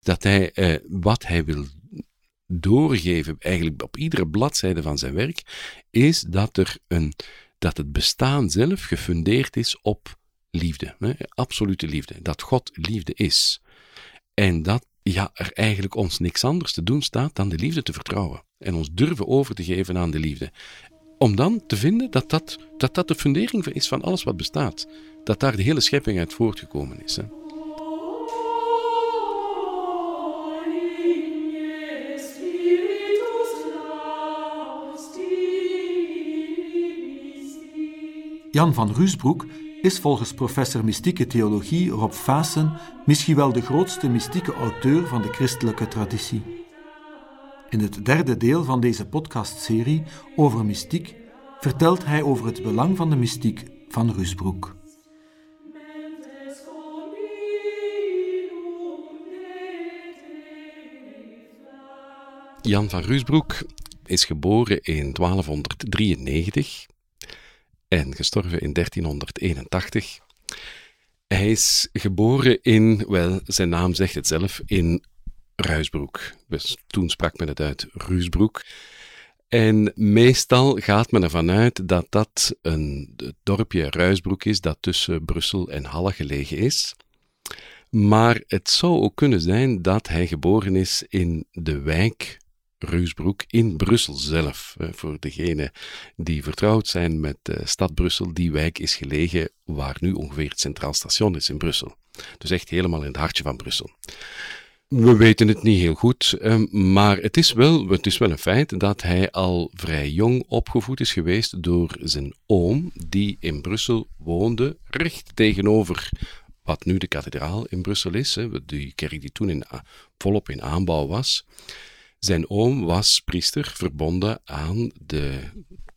Dat hij eh, wat hij wil doorgeven, eigenlijk op iedere bladzijde van zijn werk, is dat, er een, dat het bestaan zelf gefundeerd is op liefde, hè, absolute liefde, dat God liefde is. En dat ja, er eigenlijk ons niks anders te doen staat dan de liefde te vertrouwen en ons durven over te geven aan de liefde. Om dan te vinden dat dat, dat, dat de fundering is van alles wat bestaat, dat daar de hele schepping uit voortgekomen is. Jan van Ruusbroek is volgens professor mystieke theologie Rob Vaassen misschien wel de grootste mystieke auteur van de christelijke traditie. In het derde deel van deze podcastserie over mystiek vertelt hij over het belang van de mystiek van Ruusbroek. Jan van Ruusbroek is geboren in 1293 en gestorven in 1381. Hij is geboren in, wel, zijn naam zegt het zelf, in Ruisbroek. Dus toen sprak men het uit Ruisbroek. En meestal gaat men ervan uit dat dat een dorpje Ruisbroek is dat tussen Brussel en Halle gelegen is. Maar het zou ook kunnen zijn dat hij geboren is in de wijk Ruusbroek in Brussel zelf. Voor degenen die vertrouwd zijn met de stad Brussel, die wijk is gelegen waar nu ongeveer het Centraal Station is in Brussel. Dus echt helemaal in het hartje van Brussel. We weten het niet heel goed, maar het is, wel, het is wel een feit dat hij al vrij jong opgevoed is geweest door zijn oom, die in Brussel woonde, recht tegenover wat nu de kathedraal in Brussel is, die kerk die toen in, volop in aanbouw was. Zijn oom was priester verbonden aan de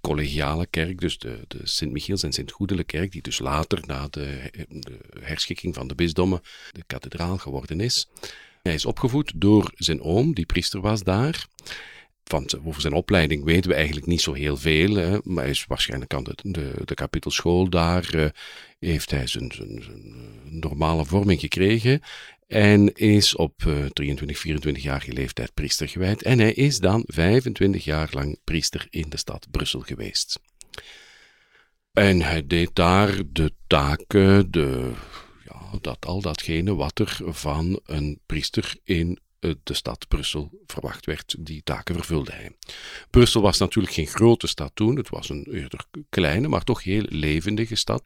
collegiale kerk, dus de, de Sint-Michiels en Sint-Goedele kerk, die dus later na de, herschikking van de bisdommen de kathedraal geworden is. Hij is opgevoed door zijn oom, die priester was daar. Van, over zijn opleiding weten we eigenlijk niet zo heel veel, hè, maar hij is waarschijnlijk aan de, de, kapitelschool daar, uh, heeft hij zijn, zijn, zijn normale vorming gekregen en is op 23, 24 jarige leeftijd priester gewijd. En hij is dan 25 jaar lang priester in de stad Brussel geweest. En hij deed daar de taken, de, ja, dat, al datgene wat er van een priester in de stad Brussel verwacht werd. Die taken vervulde hij. Brussel was natuurlijk geen grote stad toen, het was een eerder kleine, maar toch heel levendige stad.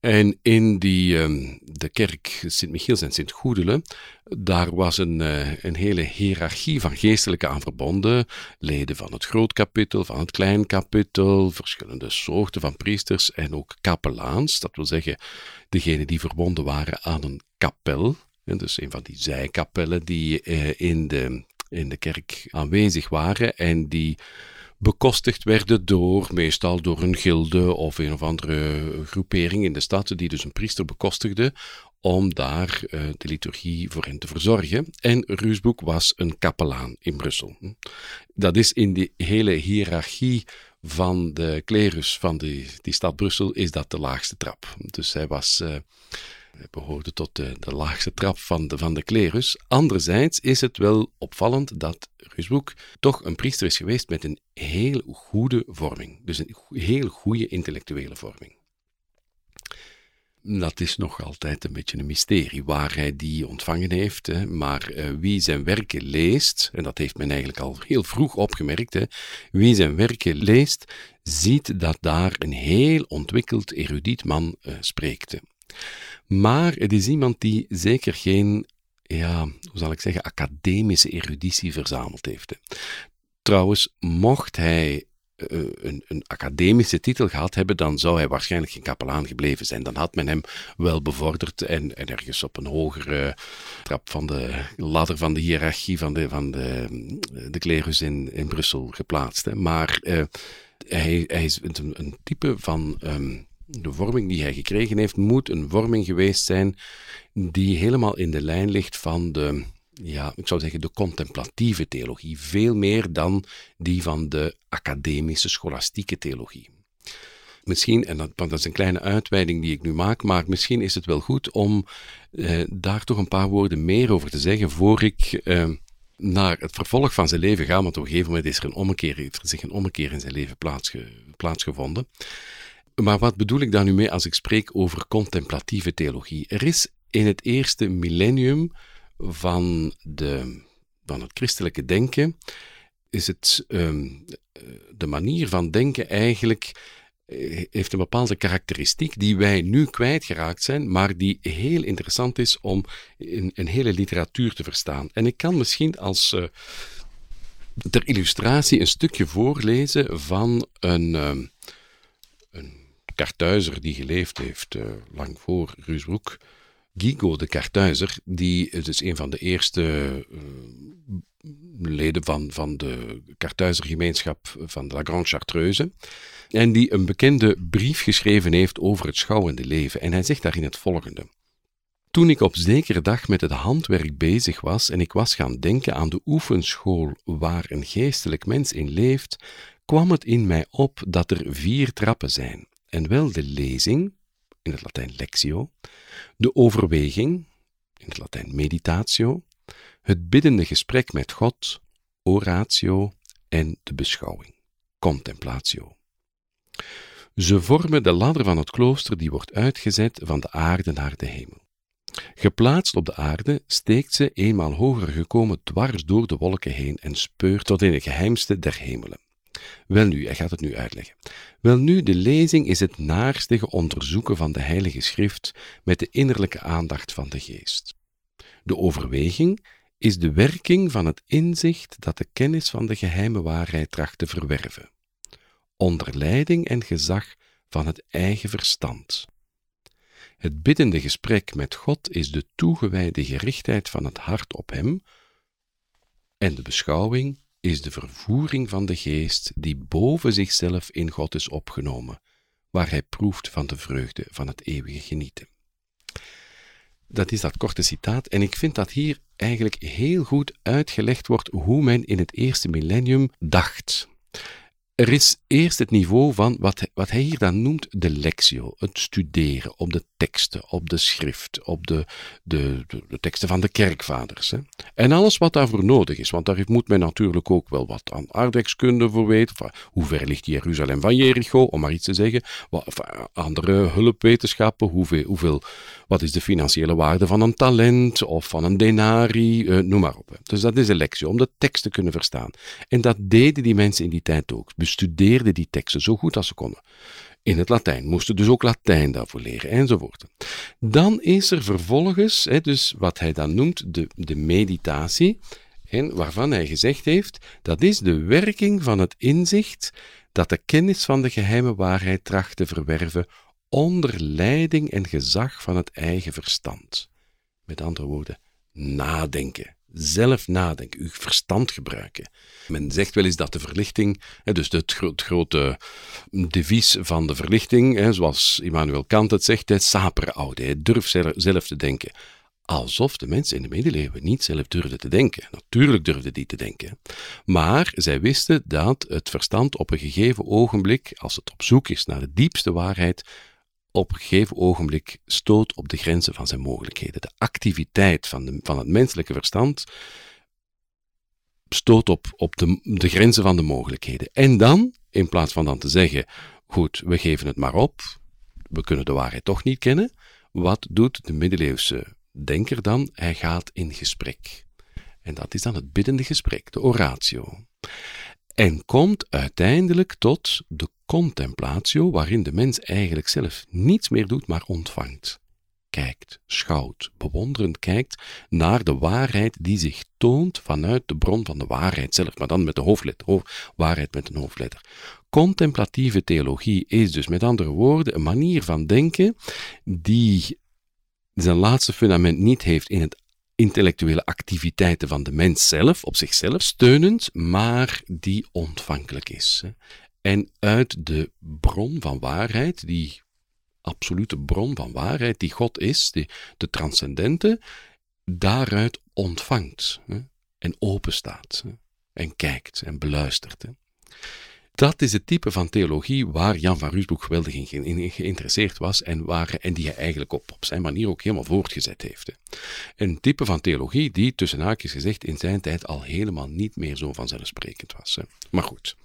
En in die, um, de kerk Sint-Michiels en Sint-Goedelen, daar was een, uh, een hele hiërarchie van geestelijke aan verbonden. Leden van het groot kapittel, van het klein kapittel, verschillende soorten van priesters en ook kapelaans. Dat wil zeggen, degenen die verbonden waren aan een kapel. Dus een van die zijkapellen die uh, in, de, in de kerk aanwezig waren en die bekostigd werden door, meestal door een gilde of een of andere groepering in de stad, die dus een priester bekostigde om daar uh, de liturgie voor hen te verzorgen. En Ruusboek was een kapelaan in Brussel. Dat is in die hele hiërarchie van de klerus van die, die stad Brussel, is dat de laagste trap. Dus hij was... Uh, behoorde tot de, laagste trap van de, van de klerus. Anderzijds is het wel opvallend dat Rusboek toch een priester is geweest met een heel goede vorming. Dus een heel goede intellectuele vorming. Dat is nog altijd een beetje een mysterie waar hij die ontvangen heeft. Hè. Maar uh, wie zijn werken leest, en dat heeft men eigenlijk al heel vroeg opgemerkt, hè, wie zijn werken leest, ziet dat daar een heel ontwikkeld, erudiet man uh, spreekt. Maar het is iemand die zeker geen, ja, hoe zal ik zeggen, academische eruditie verzameld heeft. Trouwens, mocht hij uh, een, een, academische titel gehad hebben, dan zou hij waarschijnlijk geen kapelaan gebleven zijn. Dan had men hem wel bevorderd en, en ergens op een hogere trap van de ladder van de hiërarchie van de, van de, de klerus in, in Brussel geplaatst. Hè. Maar uh, hij, hij, is een, type van um, de vorming die hij gekregen heeft, moet een vorming geweest zijn die helemaal in de lijn ligt van de, ja, ik zou zeggen, de contemplatieve theologie. Veel meer dan die van de academische scholastieke theologie. misschien, en dat, is een kleine uitweiding die ik nu maak, maar misschien is het wel goed om eh, daar toch een paar woorden meer over te zeggen voor ik eh, naar het vervolg van zijn leven ga. Want op een gegeven moment is er een heeft er zich een ommekeer in zijn leven plaatsge, plaatsgevonden. Maar wat bedoel ik daar nu mee als ik spreek over contemplatieve theologie? Er is in het eerste millennium van, de, van het christelijke denken, is het ehm, de manier van denken eigenlijk eh, heeft een bepaalde karakteristiek die wij nu kwijtgeraakt zijn, maar die heel interessant is om in een hele literatuur te verstaan. En ik kan misschien als uh, ter illustratie een stukje voorlezen van een, een kartuizer die geleefd heeft uh, lang voor Ruusbroek. Guigo de Kartuizer, die is dus een van de eerste leden van, van de Kartuizergemeenschap van La Grande Chartreuse. En die een bekende brief geschreven heeft over het schouwende leven. En hij zegt daarin het volgende. Toen ik op zekere dag met het handwerk bezig was en ik was gaan denken aan de oefenschool waar een geestelijk mens in leeft, kwam het in mij op dat er vier trappen zijn. En wel de lezing, in het Latijn lectio, de overweging, in het Latijn meditatio, het biddende gesprek met God, oratio en de beschouwing, contemplatio. Ze vormen de ladder van het klooster die wordt uitgezet van de aarde naar de hemel. Geplaatst op de aarde steekt ze, eenmaal hoger gekomen, dwars door de wolken heen en speurt tot in de geheimste der hemelen. Welnu, hij gaat het nu uitleggen. Welnu, de lezing is het naarstige onderzoeken van de Heilige Schrift met de innerlijke aandacht van de geest. De overweging is de werking van het inzicht dat de kennis van de geheime waarheid tracht te verwerven onder leiding en gezag van het eigen verstand. Het biddende gesprek met God is de toegewijde gerichtheid van het hart op Hem, en de beschouwing is de vervoering van de geest die boven zichzelf in God is opgenomen, waar hij proeft van de vreugde van het eeuwige genieten. Dat is dat korte citaat, en ik vind dat hier eigenlijk heel goed uitgelegd wordt hoe men in het eerste millennium dacht. Er is eerst het niveau van wat wat hij hier dan noemt de lectio, het studeren op de teksten, op de schrift, op de, de, de, teksten van de kerkvaders. Hè. En alles wat daarvoor nodig is, want daar moet men natuurlijk ook wel wat aan aardrijkskunde voor weten. hoe ver ligt Jeruzalem van Jericho, om maar iets te zeggen. Andere hulpwetenschappen, hoeveel, hoeveel, wat is de financiële waarde van een talent of van een denari, eh, noem maar op. Dus dat is de lectio, om de tekst te kunnen verstaan. En dat deden die mensen in die tijd ook bestudeerden die teksten zo goed als ze konden. In het Latijn, moesten dus ook Latijn daarvoor leren, enzovoort. Dan is er vervolgens, hè, dus wat hij dan noemt de, de meditatie, en waarvan hij gezegd heeft, dat is de werking van het inzicht dat de kennis van de geheime waarheid tracht te verwerven onder leiding en gezag van het eigen verstand. Met andere woorden, nadenken, zelf nadenken, uw verstand gebruiken. Men zegt wel eens dat de verlichting, dus het, grote devies van de verlichting, zoals Immanuel Kant het zegt, het saper oude, durf zelf te denken. Alsof de mensen in de middeleeuwen niet zelf durfden te denken. Natuurlijk durfden die te denken. Maar zij wisten dat het verstand op een gegeven ogenblik, als het op zoek is naar de diepste waarheid, op een gegeven ogenblik stoot op de grenzen van zijn mogelijkheden. De activiteit van, de, van het menselijke verstand stoot op, op de, de grenzen van de mogelijkheden. En dan, in plaats van dan te zeggen, goed, we geven het maar op, we kunnen de waarheid toch niet kennen, wat doet de middeleeuwse denker dan? Hij gaat in gesprek. En dat is dan het biddende gesprek, de oratio. En komt uiteindelijk tot de contemplatio, waarin de mens eigenlijk zelf niets meer doet, maar ontvangt. Kijkt, schouwt, bewonderend kijkt naar de waarheid die zich toont vanuit de bron van de waarheid zelf, maar dan met de hoofdletter, waarheid met een hoofdletter. Contemplatieve theologie is dus met andere woorden een manier van denken die zijn laatste fundament niet heeft in het intellectuele activiteiten van de mens zelf, op zichzelf steunend, maar die ontvankelijk is. En uit de bron van waarheid, die absolute bron van waarheid, die God is, die, de transcendente, daaruit ontvangt en openstaat en kijkt en beluistert. Dat is het type van theologie waar Jan van Ruusbroek geweldig in, geïnteresseerd was en, waar, en die hij eigenlijk op, op zijn manier ook helemaal voortgezet heeft. Een type van theologie die, tussen haakjes gezegd, in zijn tijd al helemaal niet meer zo vanzelfsprekend was. Maar goed,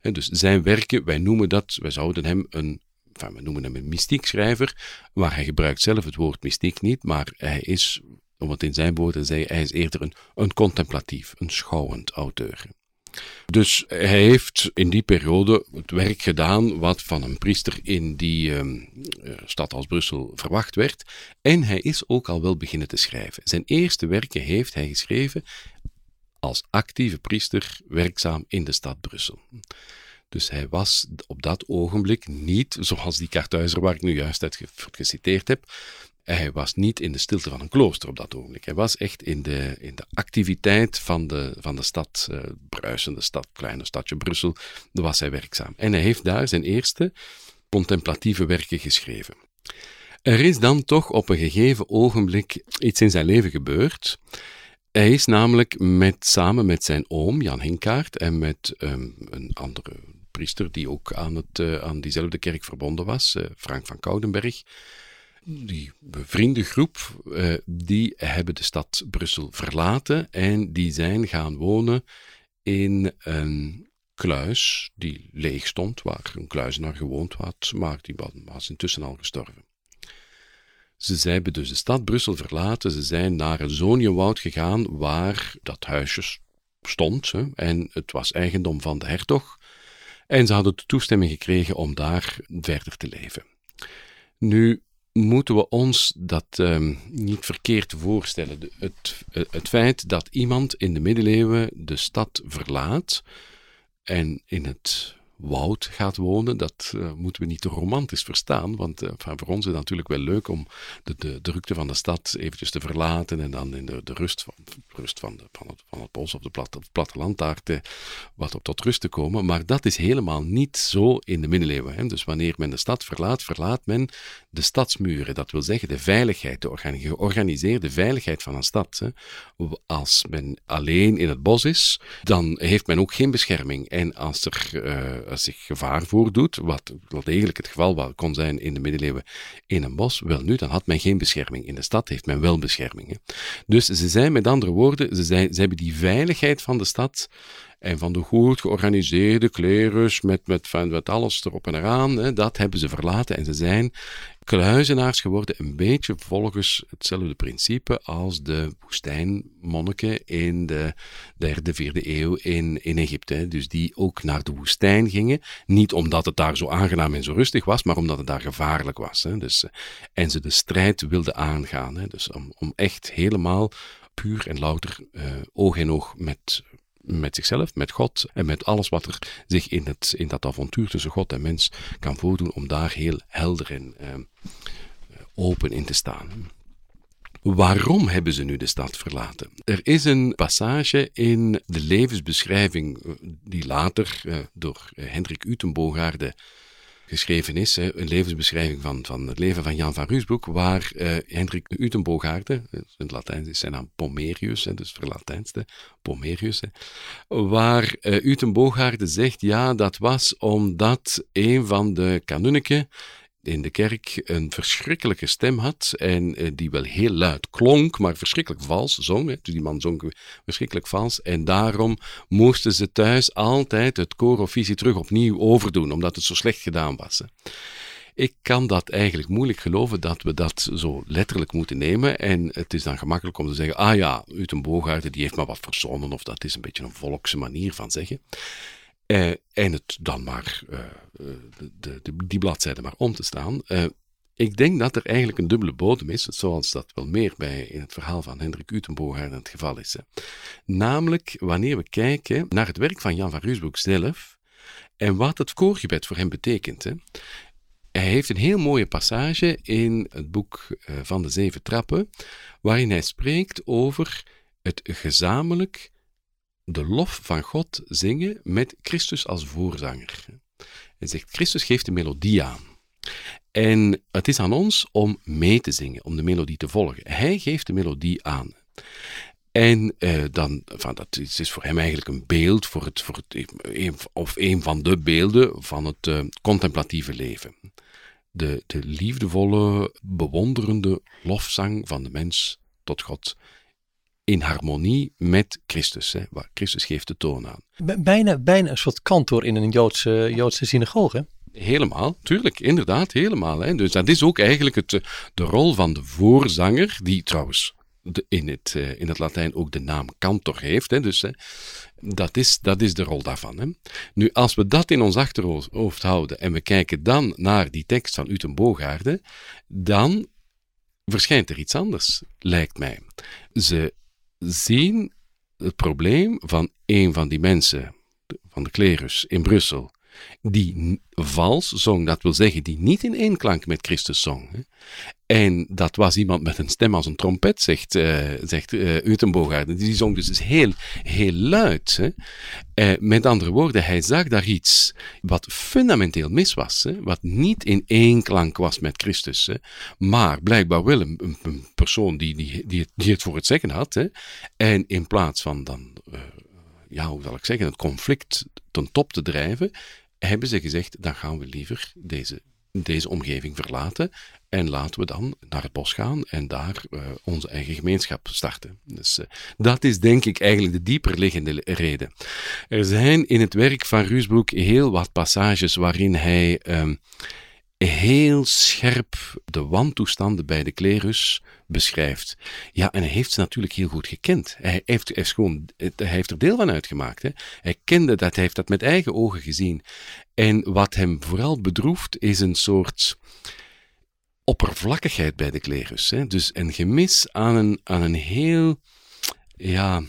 dus zijn werken, wij noemen dat, wij zouden hem een we noemen hem een mystiekschrijver, maar hij gebruikt zelf het woord mystiek niet, maar hij is, om in zijn woorden te hij is eerder een, een contemplatief, een schouwend auteur. Dus hij heeft in die periode het werk gedaan wat van een priester in die ehm, eh, stad als Brussel verwacht werd. En hij is ook al wel beginnen te schrijven. Zijn eerste werken heeft hij geschreven als actieve priester werkzaam in de stad Brussel. Dus hij was op dat ogenblik niet, zoals die Kartuizer waar ik nu juist uit geciteerd heb, hij was niet in de stilte van een klooster op dat ogenblik. Hij was echt in de, in de activiteit van de, van de stad, uh, bruisende stad, kleine stadje Brussel, daar was hij werkzaam. En hij heeft daar zijn eerste contemplatieve werken geschreven. Er is dan toch op een gegeven ogenblik iets in zijn leven gebeurd. Hij is namelijk met, samen met zijn oom Jan Hinkaart en met um, een andere priester die ook aan, het, uh, aan diezelfde kerk verbonden was, uh, Frank van Koudenberg, die vriendengroep, uh, die hebben de stad Brussel verlaten en die zijn gaan wonen in een kluis die leeg stond, waar een kluizenaar gewoond had, maar die was intussen al gestorven. Ze hebben dus de stad Brussel verlaten, ze zijn naar een Zonienwoud gegaan waar dat huisje stond hè, en het was eigendom van de hertog en ze hadden de toestemming gekregen om daar verder te leven. Nu, moeten we ons dat um, niet verkeerd voorstellen. Het, het feit dat iemand in de middeleeuwen de stad verlaat en in het woud gaat wonen, dat uh, moeten we niet te romantisch verstaan, want uh, voor ons is het natuurlijk wel leuk om de, de, drukte van de stad eventjes te verlaten en dan in de, de rust, van, rust van, de, van, het, van het bos of de plat, het platteland daar te, wat op tot rust te komen, maar dat is helemaal niet zo in de middeleeuwen. Hè. Dus wanneer men de stad verlaat, verlaat men de stadsmuren, dat wil zeggen de veiligheid, de georganiseerde veiligheid van een stad. Hè. Als men alleen in het bos is, dan heeft men ook geen bescherming en als er als zich gevaar voordoet, wat wel degelijk het geval kon zijn in de middeleeuwen in een bos, wel nu, dan had men geen bescherming. In de stad heeft men wel bescherming. Dus ze zijn met andere woorden, ze, zijn, ze hebben die veiligheid van de stad en van de goed georganiseerde klerus met, met, met alles erop en eraan, hè, dat hebben ze verlaten en ze zijn kluizenaars geworden, een beetje volgens hetzelfde principe als de woestijnmonniken in de derde, vierde eeuw in, in Egypte. Dus die ook naar de woestijn gingen, niet omdat het daar zo aangenaam en zo rustig was, maar omdat het daar gevaarlijk was. Hè. Dus, en ze de strijd wilden aangaan. Hè. Dus om, om echt helemaal puur en louter uh, oog in oog met met zichzelf, met God en met alles wat er zich in, het, in dat avontuur tussen God en mens kan voordoen, om daar heel helder en uh, open in te staan. Waarom hebben ze nu de stad verlaten? Er is een passage in de levensbeschrijving eh, die later uh, door Hendrik Utenbogaarde geschreven is, een levensbeschrijving van, van het leven van Jan van Ruusbroek, waar uh, Hendrik Utenbogaarde, in het Latijn is zijn naam Pomerius, dus verlatijnste, Pomerius, waar uh, Utenbogaarde zegt, ja, dat was omdat een van de kanunniken in de kerk een verschrikkelijke stem had en uh, die wel heel luid klonk, maar verschrikkelijk vals zong. Hè. Dus die man zong verschrikkelijk vals en daarom moesten ze thuis altijd het koor of visie terug opnieuw overdoen, omdat het zo slecht gedaan was. Ik kan dat eigenlijk moeilijk geloven dat we dat zo letterlijk moeten nemen. En het is dan gemakkelijk om te zeggen: ah ja, Uten Bogaerden die heeft maar wat verzonnen, of dat is een beetje een volkse manier van zeggen. Uh, en het dan maar, uh, de, de, die bladzijde maar om te staan. Ik denk dat er eigenlijk een dubbele bodem is, zoals dat wel meer bij in het verhaal van Hendrik Utenbogaard het geval is. Namelijk wanneer we kijken naar het werk van Jan van Ruusbroek zelf en wat het koorgebed voor hem betekent. Hij heeft een heel mooie passage in het boek van de Zeven Trappen, waarin hij spreekt over het gezamenlijk de lof van God zingen met Christus als voorzanger. Hij zegt, Christus geeft de melodie aan. En het is aan ons om mee te zingen, om de melodie te volgen. Hij geeft de melodie aan. En uh, dan, van, dat is, is, voor hem eigenlijk een beeld, voor het, voor het, of een van de beelden van het uh, contemplatieve leven. De, de liefdevolle, bewonderende lofzang van de mens tot God in harmonie met Christus. Hè, waar Christus geeft de toon aan. Bijna, bijna een soort kantor in een Joodse, Joodse synagoge. Helemaal, tuurlijk, inderdaad, helemaal. Hè. Dus dat is ook eigenlijk het, de rol van de voorzanger, die trouwens in, het, uh, in het Latijn ook de naam kantor heeft. Hè, dus hè, dat, is, dat is de rol daarvan. Hè. Nu, als we dat in ons achterhoofd houden en we kijken dan naar die tekst van Uten Bogaarde, dan verschijnt er iets anders, lijkt mij. Ze zien het probleem van een van die mensen, van de klerus in Brussel, die vals zong, dat wil zeggen die niet in één klank met Christus zong. En dat was iemand met een stem als een trompet, zegt, uh, zegt uh. Die zong dus heel, heel luid. Hè. Uh, met andere woorden, hij zag daar iets wat fundamenteel mis was. Hè, wat niet in één klank was met Christus. Hè, maar blijkbaar wel een, persoon die, die, die, het, voor het zeggen had. Hè, en in plaats van dan, ja, hoe zal ik zeggen, het conflict ten top te drijven, hebben ze gezegd, dan gaan we liever deze, deze omgeving verlaten en laten we dan naar het bos gaan en daar uh, onze eigen gemeenschap starten. Dus uh, dat is denk ik eigenlijk de dieper liggende reden. Er zijn in het werk van Ruusbroek heel wat passages waarin hij um, heel scherp de wantoestanden bij de klerus beschrijft. Ja, en hij heeft ze natuurlijk heel goed gekend. Hij heeft, gewoon, hij heeft er deel van uitgemaakt. Hè. Hij kende dat, hij heeft dat met eigen ogen gezien. En wat hem vooral bedroeft, is een soort oppervlakkigheid bij de klerus. Hè. Dus een gemis aan een, aan een heel, ja,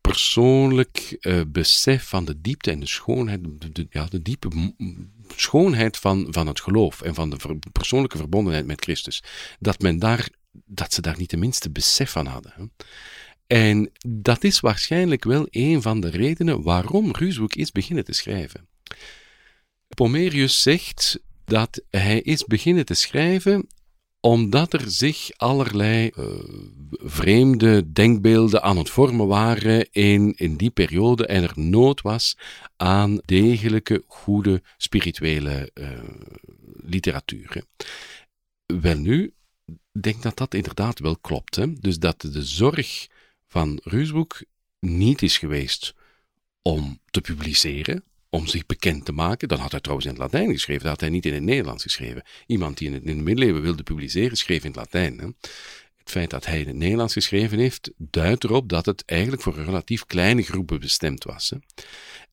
persoonlijk uh, besef van de diepte en de schoonheid, ja, de diepe schoonheid van, van het geloof en van de persoonlijke verbondenheid met Christus. Dat men daar, dat ze daar niet de minste besef van hadden. En dat is waarschijnlijk wel een van de redenen waarom Ruuswoek is beginnen te schrijven. Pomerius zegt dat hij is beginnen te schrijven omdat er zich allerlei uh, vreemde denkbeelden aan het vormen waren in, in die periode en er nood was aan degelijke, goede, spirituele uh, literatuur. Wel nu, denk dat dat inderdaad wel klopt. Hè? Dus dat de zorg van Ruusbroek niet is geweest om te publiceren, om zich bekend te maken. Dan had hij trouwens in het Latijn geschreven, dat had hij niet in het Nederlands geschreven. Iemand die in, het, in de middeleeuwen wilde publiceren, schreef in het Latijn. Hè. Het feit dat hij in het Nederlands geschreven heeft, duidt erop dat het eigenlijk voor relatief kleine groepen bestemd was. Hè.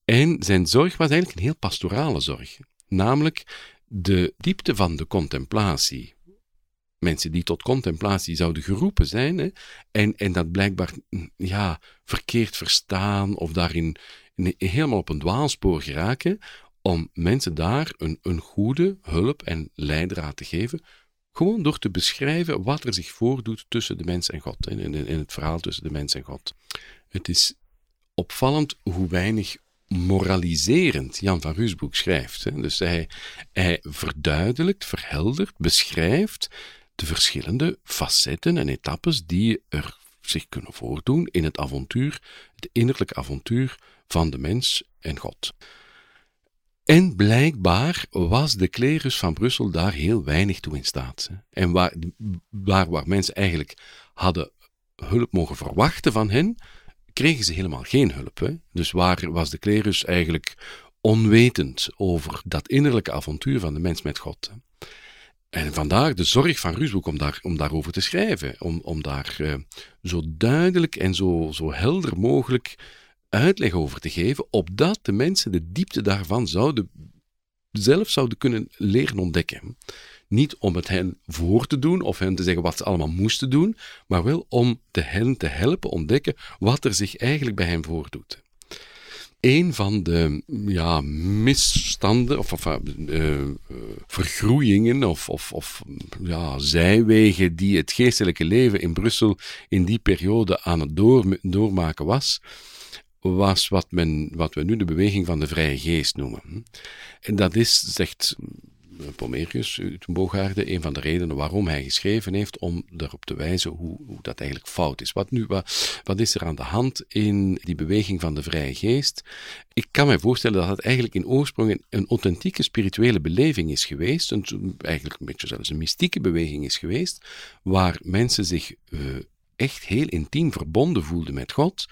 En zijn zorg was eigenlijk een heel pastorale zorg. Namelijk de diepte van de contemplatie. Mensen die tot contemplatie zouden geroepen zijn, hè, en, en dat blijkbaar ja, verkeerd verstaan of daarin helemaal op een dwaalspoor geraken om mensen daar een, een goede hulp en leidraad te geven, gewoon door te beschrijven wat er zich voordoet tussen de mens en God, in, in, het verhaal tussen de mens en God. Het is opvallend hoe weinig moraliserend Jan van Ruusbroek schrijft. Hè. Dus hij, hij verduidelijkt, verheldert, beschrijft de verschillende facetten en etappes die er zich kunnen voordoen in het avontuur, het innerlijke avontuur van de mens en God. En blijkbaar was de klerus van Brussel daar heel weinig toe in staat. En waar, waar, mensen eigenlijk hadden hulp mogen verwachten van hen, kregen ze helemaal geen hulp. Dus waar was de klerus eigenlijk onwetend over dat innerlijke avontuur van de mens met God? En vandaar de zorg van Rusboek om, daar, om daarover te schrijven, om, om daar uh, zo duidelijk en zo, zo helder mogelijk uitleg over te geven, opdat de mensen de diepte daarvan zouden, zelf zouden kunnen leren ontdekken. Niet om het hen voor te doen of hen te zeggen wat ze allemaal moesten doen, maar wel om hen te helpen ontdekken wat er zich eigenlijk bij hen voordoet. Een van de ja, misstanden of, of uh, vergroeiingen of, of, of ja, zijwegen die het geestelijke leven in Brussel in die periode aan het door, doormaken was, was wat, men, wat we nu de beweging van de vrije geest noemen. En dat is, zegt Pomerius uit Bogaarde, een van de redenen waarom hij geschreven heeft, om erop te wijzen hoe, hoe dat eigenlijk fout is. Wat, nu, wat, wat is er aan de hand in die beweging van de vrije geest? Ik kan me voorstellen dat het eigenlijk in oorsprong een, authentieke spirituele beleving is geweest, een, eigenlijk een beetje zelfs een mystieke beweging is geweest, waar mensen zich uh, echt heel intiem verbonden voelden met God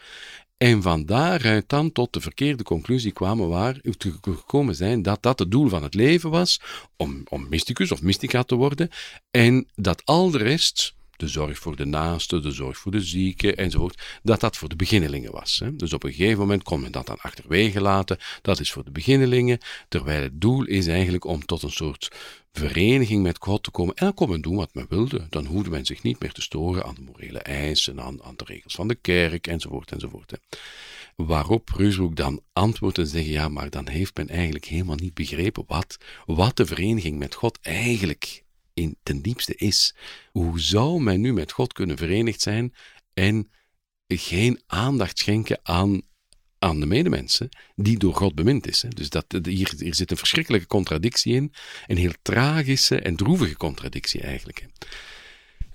en van daaruit dan tot de verkeerde conclusie kwamen waar gekomen zijn dat dat het doel van het leven was, om, om mysticus of mystica te worden, en dat al de rest, de zorg voor de naaste, de zorg voor de zieke enzovoort, dat dat voor de beginnelingen was. Hè. Dus op een gegeven moment kon men dat dan achterwege laten, dat is voor de beginnelingen, terwijl het doel is eigenlijk om tot een soort vereniging met God te komen. En dan kon men doen wat men wilde. Dan hoefde men zich niet meer te storen aan de morele eisen, aan, aan de regels van de kerk, enzovoort, enzovoort. Hè. Waarop Ruusbroek dan antwoordt en zegt, ja, maar dan heeft men eigenlijk helemaal niet begrepen wat, wat de vereniging met God eigenlijk ten diepste is. Hoe zou men nu met God kunnen verenigd zijn en geen aandacht schenken aan aan de medemensen die door God bemind is. Dus dat, hier, hier zit een verschrikkelijke contradictie in, een heel tragische en droevige contradictie eigenlijk.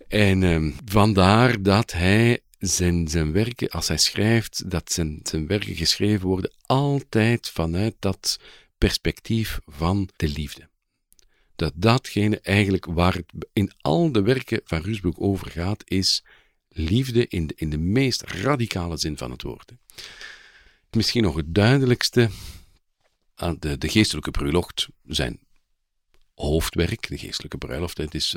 En um, vandaar dat hij zijn, zijn werken, als hij schrijft, dat zijn, zijn werken geschreven worden altijd vanuit dat perspectief van de liefde. Dat datgene eigenlijk waar het in al de werken van Rusbroek over gaat, is liefde in de, in de meest radicale zin van het woord. Misschien nog het duidelijkste de, de geestelijke bruiloft zijn hoofdwerk, de geestelijke bruiloft. Het is,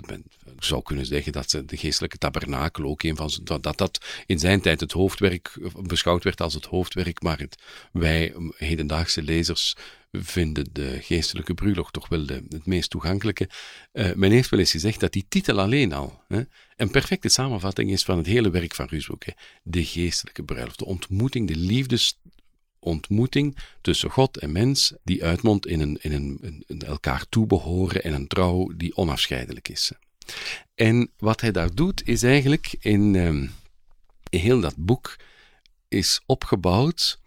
zou kunnen zeggen dat de geestelijke tabernakel ook een van dat, dat dat in zijn tijd het hoofdwerk beschouwd werd als het hoofdwerk, maar het, wij hedendaagse lezers vinden de geestelijke bruiloft toch wel de, het meest toegankelijke. Uh, men heeft wel eens gezegd dat die titel alleen al hè, een perfecte samenvatting is van het hele werk van Ruusbroek. De geestelijke bruiloft, de ontmoeting, de liefdes ontmoeting tussen God en mens, die uitmondt in, een, in een, een elkaar toebehoren en een trouw die onafscheidelijk is. En wat hij daar doet, is eigenlijk in, in heel dat boek is opgebouwd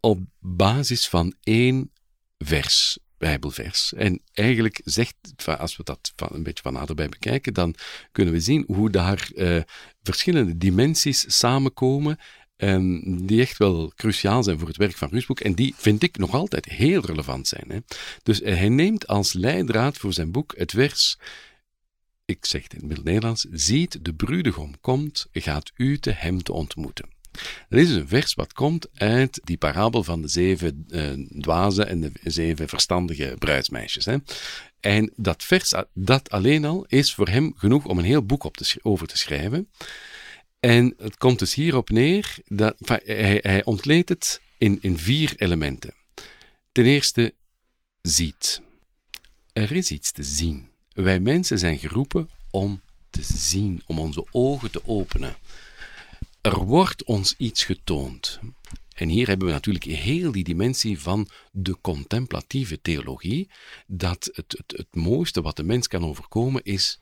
op basis van één vers, Bijbelvers. En eigenlijk zegt, als we dat een beetje van naderbij bekijken, dan kunnen we zien hoe daar uh, verschillende dimensies samenkomen Um, die echt wel cruciaal zijn voor het werk van Rusboek en die vind ik nog altijd heel relevant zijn. Hè. Dus hij neemt als leidraad voor zijn boek het vers, ik zeg het in het Middel-Nederlands, ziet de bruidegom komt, gaat u te hem te ontmoeten. Dat is dus een vers wat komt uit die parabel van de zeven uh, dwazen en de zeven verstandige bruidsmeisjes. Hè. En dat vers, dat alleen al, is voor hem genoeg om een heel boek op te, over te schrijven. En het komt dus hierop neer dat hij, hij ontleedt het in, in vier elementen. Ten eerste, ziet. Er is iets te zien. Wij mensen zijn geroepen om te zien, om onze ogen te openen. Er wordt ons iets getoond. En hier hebben we natuurlijk heel die dimensie van de contemplatieve theologie, dat het, het, het mooiste wat de mens kan overkomen is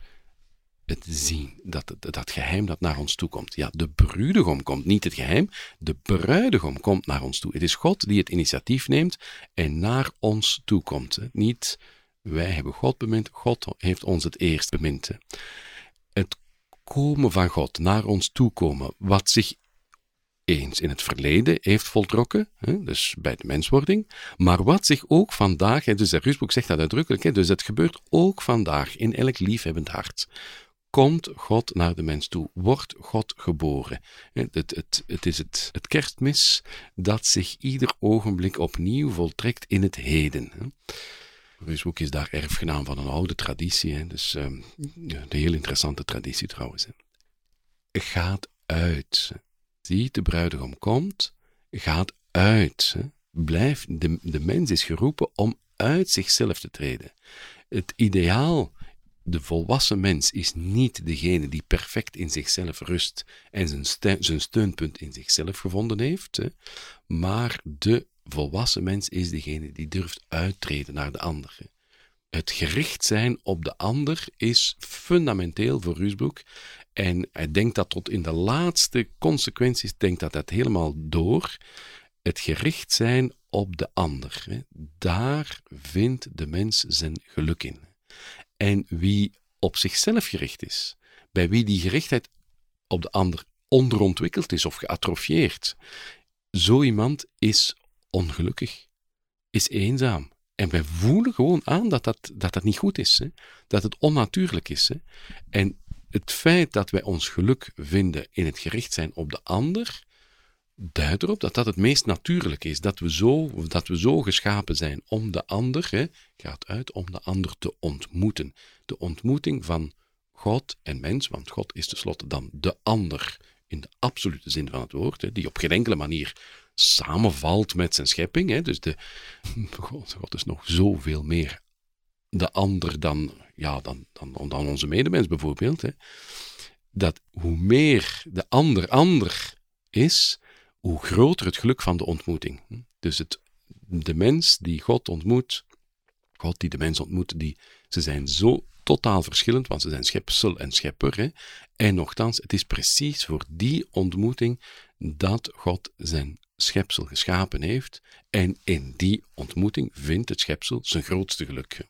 het zien, dat, dat, geheim dat naar ons toe komt. Ja, de bruidegom komt, niet het geheim, de bruidegom komt naar ons toe. Het is God die het initiatief neemt en naar ons toe komt. Niet wij hebben God bemind, God heeft ons het eerst bemind. Het komen van God, naar ons toe komen, wat zich eens in het verleden heeft voltrokken, dus bij de menswording, maar wat zich ook vandaag, dus de Rusboek zegt dat uitdrukkelijk, dus het gebeurt ook vandaag in elk liefhebbend hart komt God naar de mens toe, wordt God geboren. Het, het, het is het, het kerstmis dat zich ieder ogenblik opnieuw voltrekt in het heden. Rusboek is daar erfgenaam van een oude traditie, dus um, een heel interessante traditie trouwens. Gaat uit. Ziet, de bruidegom komt, gaat uit. Blijf, de, de mens is geroepen om uit zichzelf te treden. Het ideaal de volwassen mens is niet degene die perfect in zichzelf rust en zijn, zijn steunpunt in zichzelf gevonden heeft, hè, maar de volwassen mens is degene die durft uittreden naar de ander. Het gericht zijn op de ander is fundamenteel voor Rusbroek. En hij denkt dat tot in de laatste consequenties, denkt dat dat helemaal door. Het gericht zijn op de ander. Daar vindt de mens zijn geluk in. En wie op zichzelf gericht is, bij wie die gerichtheid op de ander onderontwikkeld is of geatrofieerd, zo iemand is ongelukkig, is eenzaam. En wij voelen gewoon aan dat dat, dat, dat niet goed is, hè? dat het onnatuurlijk is. Hè? En het feit dat wij ons geluk vinden in het gericht zijn op de ander, duidt erop dat dat het meest natuurlijk is. Dat we zo, dat we zo geschapen zijn om de ander, hè, gaat uit om de ander te ontmoeten. De ontmoeting van God en mens, want God is tenslotte dan de ander in de absolute zin van het woord, hè, die op geen enkele manier samenvalt met zijn schepping. Hè. Dus de, God, God is nog zoveel meer de ander dan, ja, dan, dan, dan onze medemens bijvoorbeeld. Hè. Dat hoe meer de ander ander is, hoe groter het geluk van de ontmoeting. Dus het, de mens die God ontmoet, God die de mens ontmoet, die, ze zijn zo totaal verschillend, want ze zijn schepsel en schepper. En nogthans, het is precies voor die ontmoeting dat God zijn schepsel geschapen heeft. En in die ontmoeting vindt het schepsel zijn grootste geluk.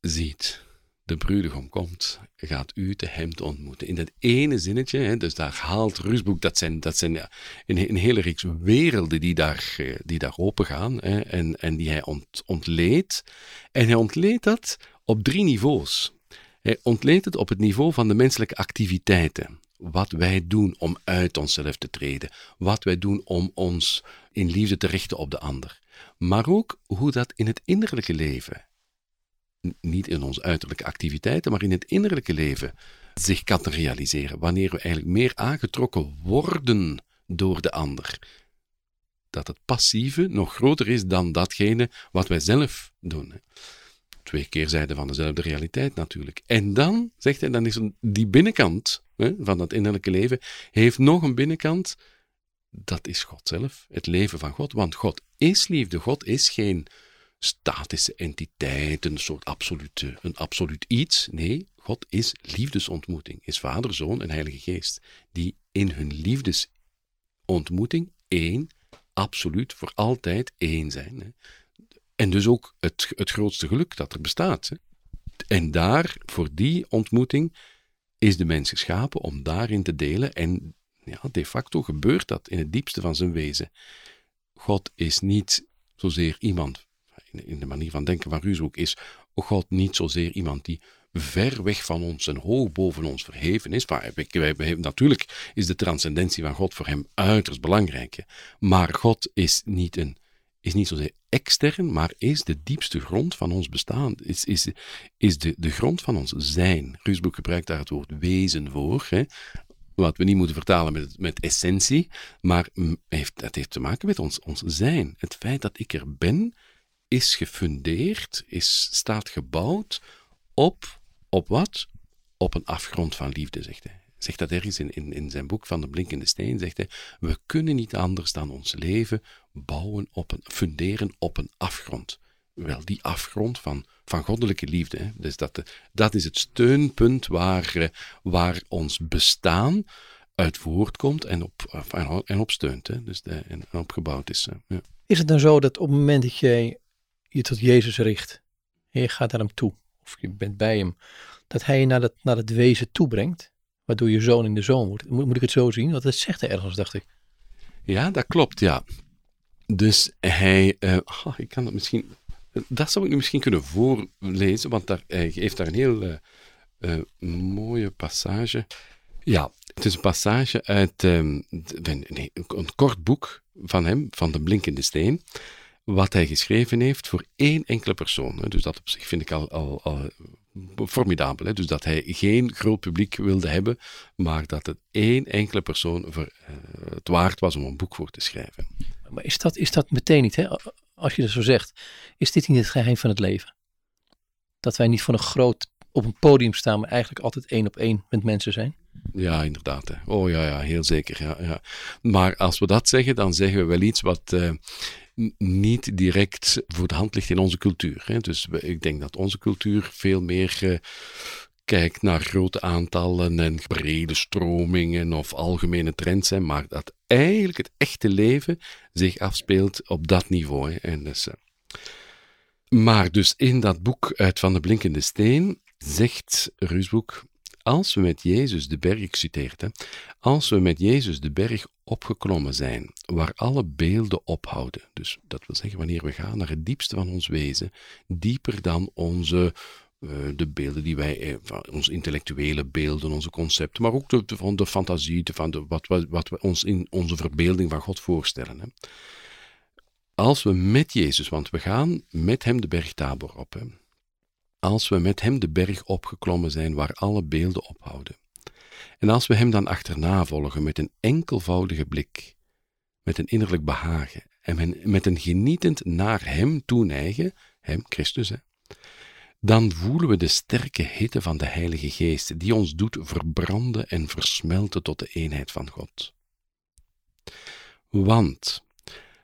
Ziet, de bruidegom komt, gaat u te hem te ontmoeten. In dat ene zinnetje, hè, dus daar haalt Rusboek, dat zijn, dat zijn ja, een, een, hele reeks werelden die daar, eh, die daar open gaan hè, en, en die hij ont, ontleedt. En hij ontleedt dat op drie niveaus. Hij ontleedt het op het niveau van de menselijke activiteiten. Wat wij doen om uit onszelf te treden. Wat wij doen om ons in liefde te richten op de ander. Maar ook hoe dat in het innerlijke leven niet in onze uiterlijke activiteiten, maar in het innerlijke leven zich kan realiseren. Wanneer we eigenlijk meer aangetrokken worden door de ander. Dat het passieve nog groter is dan datgene wat wij zelf doen. Twee keerzijden van dezelfde realiteit natuurlijk. En dan, zegt hij, dan is die binnenkant van dat innerlijke leven, heeft nog een binnenkant. Dat is God zelf, het leven van God. Want God is liefde. God is geen statische entiteit, een soort absolute, een absoluut iets. Nee, God is liefdesontmoeting, is Vader, Zoon en Heilige Geest, die in hun liefdesontmoeting één, absoluut, voor altijd één zijn. Hè. En dus ook het, het grootste geluk dat er bestaat. Hè. En daar, voor die ontmoeting, is de mens geschapen om daarin te delen. En ja, de facto gebeurt dat in het diepste van zijn wezen. God is niet zozeer iemand in de manier van denken van Ruusbroek is God niet zozeer iemand die ver weg van ons en hoog boven ons verheven is. Maar natuurlijk is de transcendentie van God voor hem uiterst belangrijk. Maar God is niet, een, is niet zozeer extern, maar is de diepste grond van ons bestaan. Is, is, is de, de grond van ons zijn. Ruusbroek gebruikt daar het woord wezen voor. Hè wat we niet moeten vertalen met, met essentie, maar heeft, dat heeft te maken met ons, ons zijn. Het feit dat ik er ben, is gefundeerd, is, staat gebouwd op, op wat? Op een afgrond van liefde, zegt hij. Zegt dat ergens in, in, in zijn boek van de blinkende steen, zegt hij, we kunnen niet anders dan ons leven bouwen op een, funderen op een afgrond. Wel, die afgrond van, van goddelijke liefde. Hè. Dus dat, dat is het steunpunt waar, eh, waar ons bestaan uit voortkomt en op, en op steunt. Hè. Dus de, en op gebouwd is. Ja. Is het dan zo dat op het moment dat jij je tot Jezus richt. Je gaat naar hem toe. Of je bent bij hem. Dat hij je naar het, naar het wezen toebrengt. Waardoor je zoon in de zoon wordt. Moet, moet ik het zo zien? Want dat zegt hij ergens, dacht ik. Ja, dat klopt, ja. Dus hij, uh, ik kan dat misschien, dat zou ik nu misschien kunnen voorlezen, want daar, hij heeft daar een heel uh, mooie passage. Ja, het is een passage uit um, nee, een kort boek van hem, van de Blinkende Steen wat hij geschreven heeft voor één enkele persoon. Dus dat op zich vind ik al, al, al formidabel. Hè? Dus dat hij geen groot publiek wilde hebben, maar dat het één enkele persoon voor, uh, het waard was om een boek voor te schrijven. Maar is dat, is dat meteen niet, hè? als je dat zo zegt, is dit niet het geheim van het leven? Dat wij niet van een groot op een podium staan, maar eigenlijk altijd één op één met mensen zijn? Ja, inderdaad. Hè. Oh ja, ja, heel zeker. Ja, ja. Maar als we dat zeggen, dan zeggen we wel iets wat uh, niet direct voor de hand ligt in onze cultuur. Hè. Dus ik denk dat onze cultuur veel meer uh, kijkt naar grote aantallen en brede stromingen of algemene trends, hè, maar dat eigenlijk het echte leven zich afspeelt op dat niveau. Hè. En dus, uh, Maar dus in dat boek uit Van de Blinkende Steen zegt Ruusboek, als we met Jezus de berg, ik citeer het, als we met Jezus de berg opgeklommen zijn, waar alle beelden ophouden, dus dat wil zeggen wanneer we gaan naar het diepste van ons wezen, dieper dan onze uh, de beelden die wij, eh, onze intellectuele beelden, onze concepten, maar ook de, van de fantasie, van de, wat, wat, wat we ons in onze verbeelding van God voorstellen. Hè. Als we met Jezus, want we gaan met Hem de berg Tabor op, hè. Als we met Hem de berg opgeklommen zijn waar alle beelden ophouden, en als we Hem dan achterna volgen met een enkelvoudige blik, met een innerlijk behagen en met een genietend naar Hem toeneigen, Hem, Christus, hè, dan voelen we de sterke hitte van de Heilige Geest, die ons doet verbranden en versmelten tot de eenheid van God. Want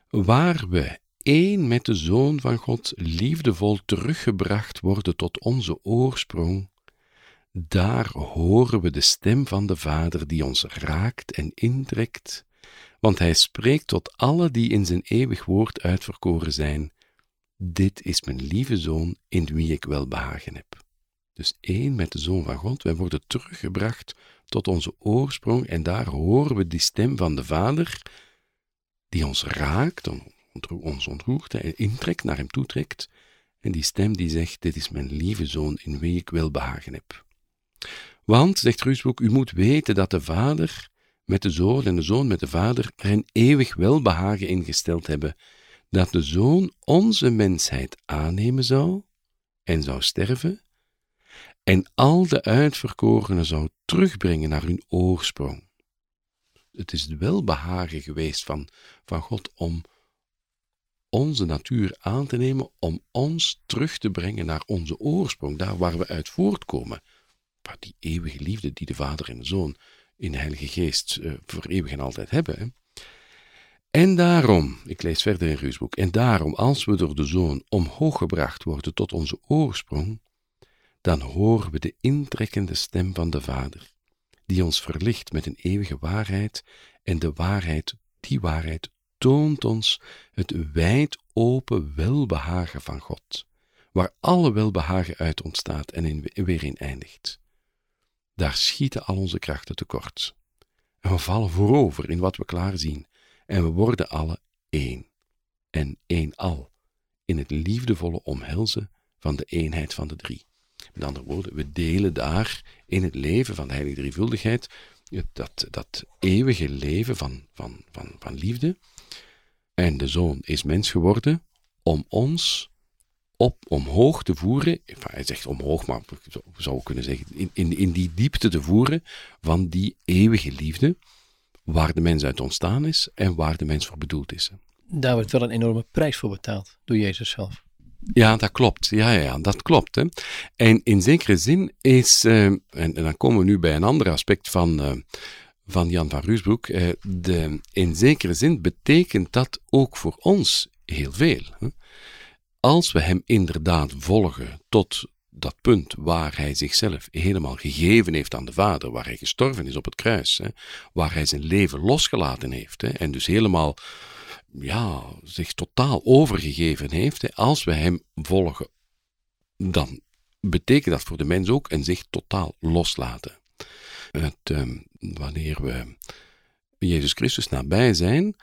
waar we één met de Zoon van God liefdevol teruggebracht worden tot onze oorsprong, daar horen we de stem van de Vader die ons raakt en intrekt, want Hij spreekt tot alle die in zijn eeuwig woord uitverkoren zijn dit is mijn lieve zoon in wie ik welbehagen heb. Dus één met de zoon van God, wij worden teruggebracht tot onze oorsprong en daar horen we die stem van de Vader die ons raakt, ons ontroert en intrekt, naar hem toetrekt. En die stem die zegt, dit is mijn lieve zoon in wie ik welbehagen heb. Want, zegt Ruusboek, u moet weten dat de Vader met de Zoon en de Zoon met de Vader er een eeuwig welbehagen ingesteld hebben dat de Zoon onze mensheid aannemen zou en zou sterven, en al de uitverkorenen zou terugbrengen naar hun oorsprong. Het is het welbehagen geweest van, van God om onze natuur aan te nemen, om ons terug te brengen naar onze oorsprong, daar waar we uit voortkomen. Waar die eeuwige liefde die de Vader en de Zoon in de Heilige Geest uh, voor eeuwig en altijd hebben. En daarom, ik lees verder in Ruusboek, en daarom, als we door de Zoon omhoog gebracht worden tot onze oorsprong, dan horen we de intrekkende stem van de Vader, die ons verlicht met een eeuwige waarheid, en de waarheid, die waarheid, toont ons het wijd open welbehagen van God, waar alle welbehagen uit ontstaat en in, weer in eindigt. Daar schieten al onze krachten tekort. En we vallen voorover in wat we klaar zien en we worden alle één en één al in het liefdevolle omhelzen van de eenheid van de drie. Met andere woorden, we delen daar in het leven van de heilige drievuldigheid dat, dat eeuwige leven van, van, van, van liefde. En de zoon is mens geworden om ons op, omhoog te voeren, hij zegt omhoog, maar we zou kunnen zeggen, in, in, in die diepte te voeren van die eeuwige liefde, waar de mens uit ontstaan is en waar de mens voor bedoeld is. Daar wordt wel een enorme prijs voor betaald door Jezus zelf. Ja, dat klopt. Ja, ja, ja dat klopt. Hè. En in zekere zin is, uh, en, en, dan komen we nu bij een ander aspect van, uh, van Jan van Ruusbroek, uh, de, in zekere zin betekent dat ook voor ons heel veel. Als we hem inderdaad volgen tot dat punt waar hij zichzelf helemaal gegeven heeft aan de Vader, waar hij gestorven is op het kruis, waar hij zijn leven losgelaten heeft en dus helemaal ja, zich totaal overgegeven heeft, als we hem volgen, dan betekent dat voor de mens ook een zich totaal loslaten. Het, ehm, wanneer we Jezus Christus nabij zijn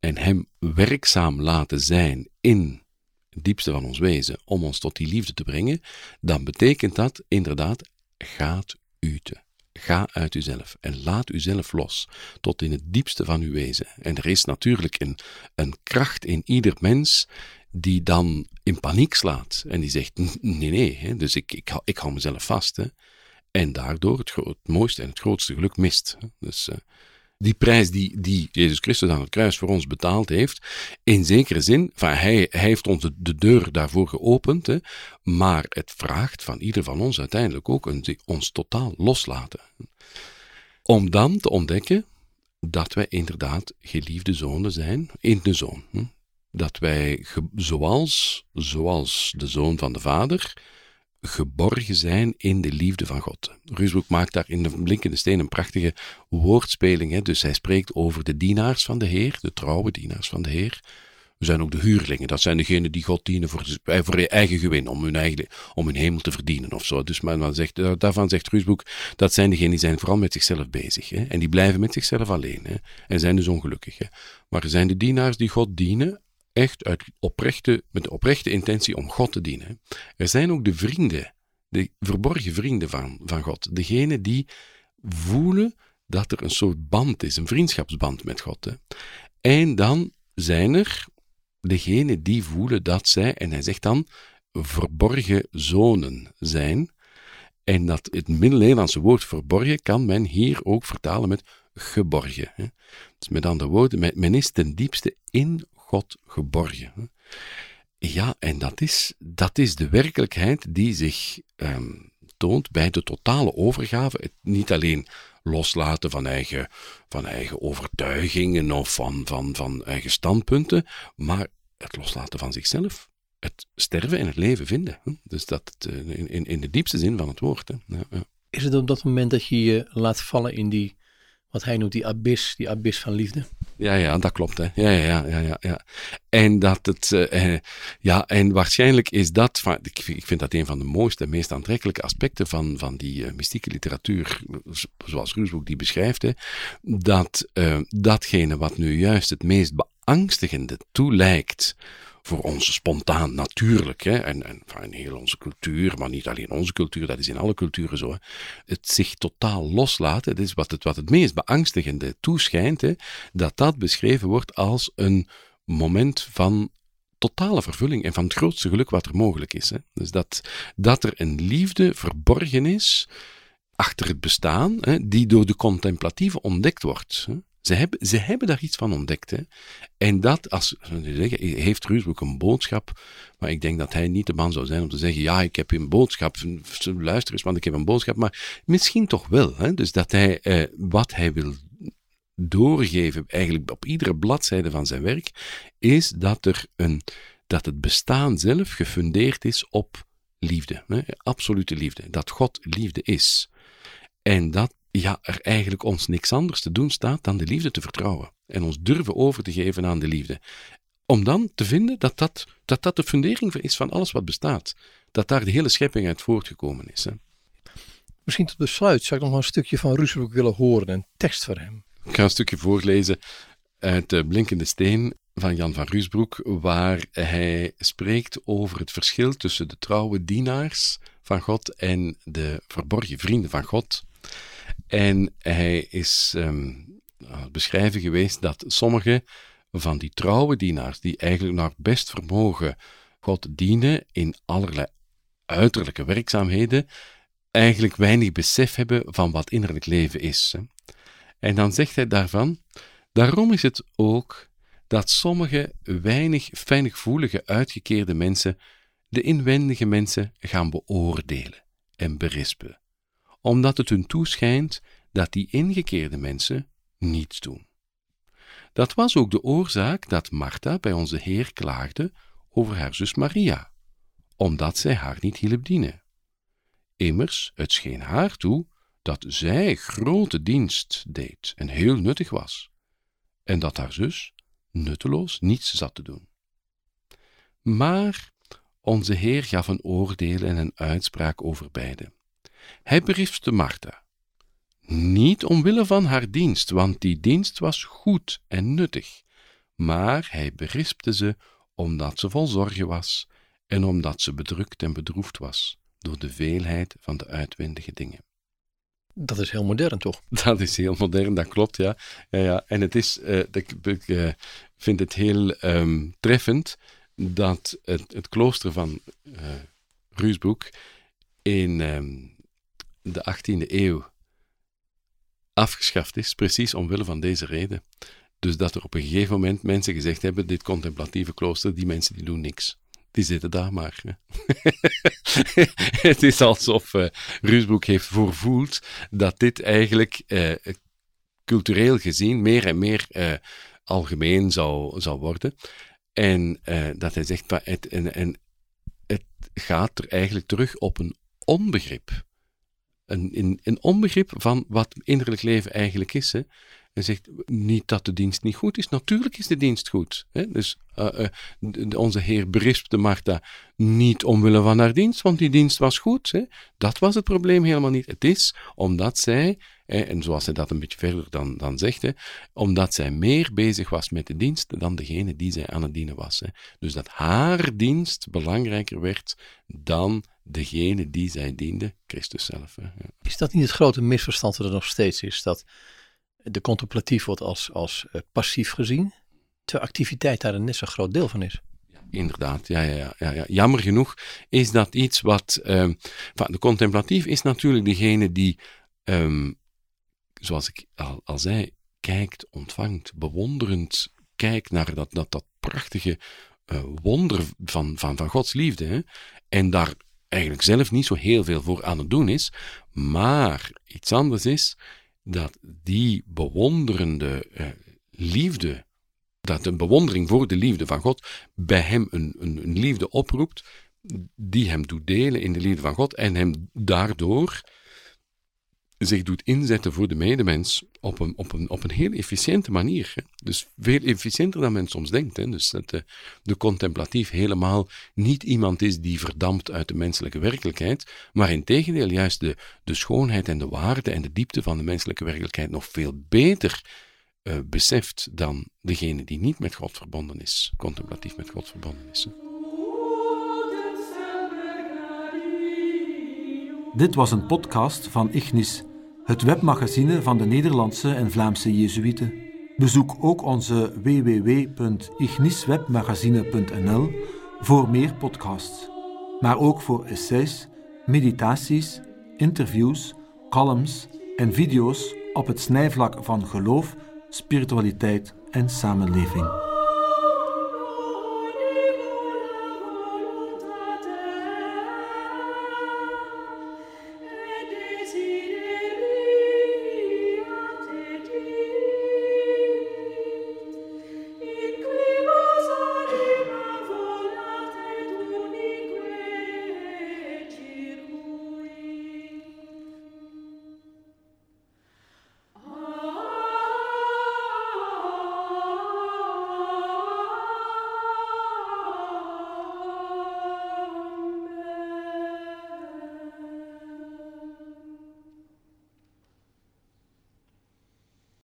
en hem werkzaam laten zijn in het diepste van ons wezen, om ons tot die liefde te brengen, dan betekent dat inderdaad, gaat uten. Ga uit uzelf en laat uzelf los, tot in het diepste van uw wezen. En er is natuurlijk een, een kracht in ieder mens die dan in paniek slaat en die zegt: nee, nee, hè, dus ik, ik, ik hou mezelf vast. Hè, en daardoor het, mooiste en het grootste geluk mist. Dus uh, die prijs die, die Jezus Christus aan het kruis voor ons betaald heeft, in zekere zin, van hij, heeft ons de, deur daarvoor geopend, hè, maar het vraagt van ieder van ons uiteindelijk ook ons totaal loslaten. Om dan te ontdekken dat wij inderdaad geliefde zonen zijn in de zoon. Dat wij, zoals, zoals de zoon van de vader, geborgen zijn in de liefde van God. Ruusbroek maakt daar in de blinkende steen een prachtige woordspeling. Hè? Dus hij spreekt over de dienaars van de Heer, de trouwe dienaars van de Heer, Er zijn ook de huurlingen. Dat zijn degenen die God dienen voor, voor eigen gewin, om hun, eigen, om hun hemel te verdienen of zo. Dus maar dan zegt, daarvan zegt Ruusboek, dat zijn degenen die zijn vooral met zichzelf bezig. Hè? En die blijven met zichzelf alleen. Hè? En zijn dus ongelukkig. Maar er zijn de dienaars die God dienen, echt uit oprechte, met de oprechte intentie om God te dienen. Er zijn ook de vrienden, de verborgen vrienden van, van God. Degenen die voelen dat er een soort band is, een vriendschapsband met God. Hè. En dan zijn er degenen die voelen dat zij, en hij zegt dan, verborgen zonen zijn. En dat het Middel-Nederlandse woord verborgen kan men hier ook vertalen met geborgen. Hè. Dus met andere woorden, men is ten diepste in God geborgen. Hè. Ja, en dat is, dat is de werkelijkheid die zich ehm, toont bij de totale overgave. Het niet alleen loslaten van eigen, van eigen overtuigingen of van, van, van eigen standpunten, maar het loslaten van zichzelf. Het sterven en het leven vinden. Dus dat eh, in, in, in de diepste zin van het woord. Ja, ja. Is het op dat moment dat je je laat vallen in die wat hij noemt die abyss, die abyss van liefde. Ja, ja, dat klopt. Hè. Ja, ja, ja, ja, ja. En dat het, uh, ja, en waarschijnlijk is dat, van, ik, vind dat een van de mooiste en meest aantrekkelijke aspecten van, van die uh, mystieke literatuur, zoals Ruusboek die beschrijft, hè, dat datgene wat nu juist het meest beangstigende toelijkt voor ons spontaan natuurlijk. Hè, en, en in heel onze cultuur, maar niet alleen onze cultuur, dat is in alle culturen zo. Hè, het zich totaal loslaten, dat is wat het, wat het meest beangstigende toeschijnt, hè, dat dat beschreven wordt als een moment van totale vervulling en van het grootste geluk wat er mogelijk is. Hè. Dus dat, dat er een liefde verborgen is achter het bestaan, hè, die door de contemplatieve ontdekt wordt. Hè. Ze hebben, ze hebben daar iets van ontdekt. Hè. En dat, als zeggen, heeft Ruusbroek een boodschap, maar ik denk dat hij niet de man zou zijn om te zeggen, ja, ik heb een boodschap, luister eens, want ik heb een boodschap, maar misschien toch wel. Hè. Dus dat hij, eh, wat hij wil doorgeven, eigenlijk op iedere bladzijde van zijn werk, is dat, er een, dat het bestaan zelf gefundeerd is op liefde. Hè. Absolute liefde. Dat God liefde is. En dat ja, er eigenlijk ons niks anders te doen staat dan de liefde te vertrouwen. En ons durven over te geven aan de liefde. Om dan te vinden dat dat, dat, dat de fundering is van alles wat bestaat. Dat daar de hele schepping uit voortgekomen is. Hè. Misschien tot besluit zou ik nog een stukje van Roesbroek willen horen, een tekst voor hem. Ik ga een stukje voorlezen uit de Blinkende Steen van Jan van Ruusbroek, waar hij spreekt over het verschil tussen de trouwe dienaars van God en de verborgen vrienden van God. En hij is um, beschrijven geweest dat sommige van die trouwe dienaars, die eigenlijk naar best vermogen God dienen in allerlei uiterlijke werkzaamheden, eigenlijk weinig besef hebben van wat innerlijk leven is. En dan zegt hij daarvan, daarom is het ook dat sommige weinig fijngevoelige uitgekeerde mensen de inwendige mensen gaan beoordelen en berispen omdat het hun toeschijnt dat die ingekeerde mensen niets doen. Dat was ook de oorzaak dat Martha bij onze Heer klaagde over haar zus Maria, omdat zij haar niet hielp dienen. Immers, het scheen haar toe dat zij grote dienst deed en heel nuttig was, en dat haar zus nutteloos niets zat te doen. Maar onze Heer gaf een oordeel en een uitspraak over beide. Hij berispte Martha. Niet omwille van haar dienst, want die dienst was goed en nuttig, maar hij berispte ze omdat ze vol zorgen was en omdat ze bedrukt en bedroefd was door de veelheid van de uitwendige dingen. Dat is heel modern, toch? Dat is heel modern, dat klopt, ja. ja, ja. En het is, uh, ik, ik uh, vind het heel um, treffend dat het, het klooster van uh, Ruusbroek in um, de 18e eeuw afgeschaft is, precies omwille van deze reden. Dus dat er op een gegeven moment mensen gezegd hebben, dit contemplatieve klooster, die mensen die doen niks. Die zitten daar maar. het is alsof uh, Ruusbroek heeft voorvoeld dat dit eigenlijk uh, cultureel gezien meer en meer uh, algemeen zou, zou worden. En dat hij zegt, en, en het gaat er eigenlijk terug op een onbegrip een, een, onbegrip van wat innerlijk leven eigenlijk is. Hè. Hij zegt niet dat de dienst niet goed is. Natuurlijk is de dienst goed. Hè? Dus uh, de, onze Heer berispte Martha niet omwille van haar dienst, want die dienst was goed. Hè? Dat was het probleem helemaal niet. Het is omdat zij, en zoals hij dat een beetje verder dan, dan zegt, hè, omdat zij meer bezig was met de dienst dan degene die zij aan het dienen was. Hè? Dus dat haar dienst belangrijker werd dan degene die zij diende, Christus zelf. Hè? Is dat niet het grote misverstand dat er nog steeds is? Dat de contemplatief wordt als, als uh, passief gezien, terwijl activiteit daar een net zo'n groot deel van is. Inderdaad, ja, ja, ja, ja. Jammer genoeg is dat iets wat. Um, de contemplatief is natuurlijk degene die, um, zoals ik al, zei, kijkt, ontvangt, bewonderend kijkt naar dat, dat, dat prachtige uh, wonder van, van, van Gods liefde. Hè? En daar eigenlijk zelf niet zo heel veel voor aan het doen is. Maar iets anders is dat die bewonderende uh, liefde, dat een bewondering voor de liefde van God bij hem een, een, een, liefde oproept, die hem doet delen in de liefde van God en hem daardoor zich doet inzetten voor de medemens op een, op een, op een heel efficiënte manier. Dus veel efficiënter dan men soms denkt. Hè. Dus dat de, de contemplatief helemaal niet iemand is die verdampt uit de menselijke werkelijkheid, maar in tegendeel juist de, de schoonheid en de waarde en de diepte van de menselijke werkelijkheid nog veel beter uh, beseft dan degene die niet met God verbonden is, contemplatief met God verbonden is. Dit was een podcast van Ignis het webmagazine van de Nederlandse en Vlaamse Jezuïeten. Bezoek ook onze www.igniswebmagazine.nl voor meer podcasts, maar ook voor essays, meditaties, interviews, columns en video's op het snijvlak van geloof, spiritualiteit en samenleving.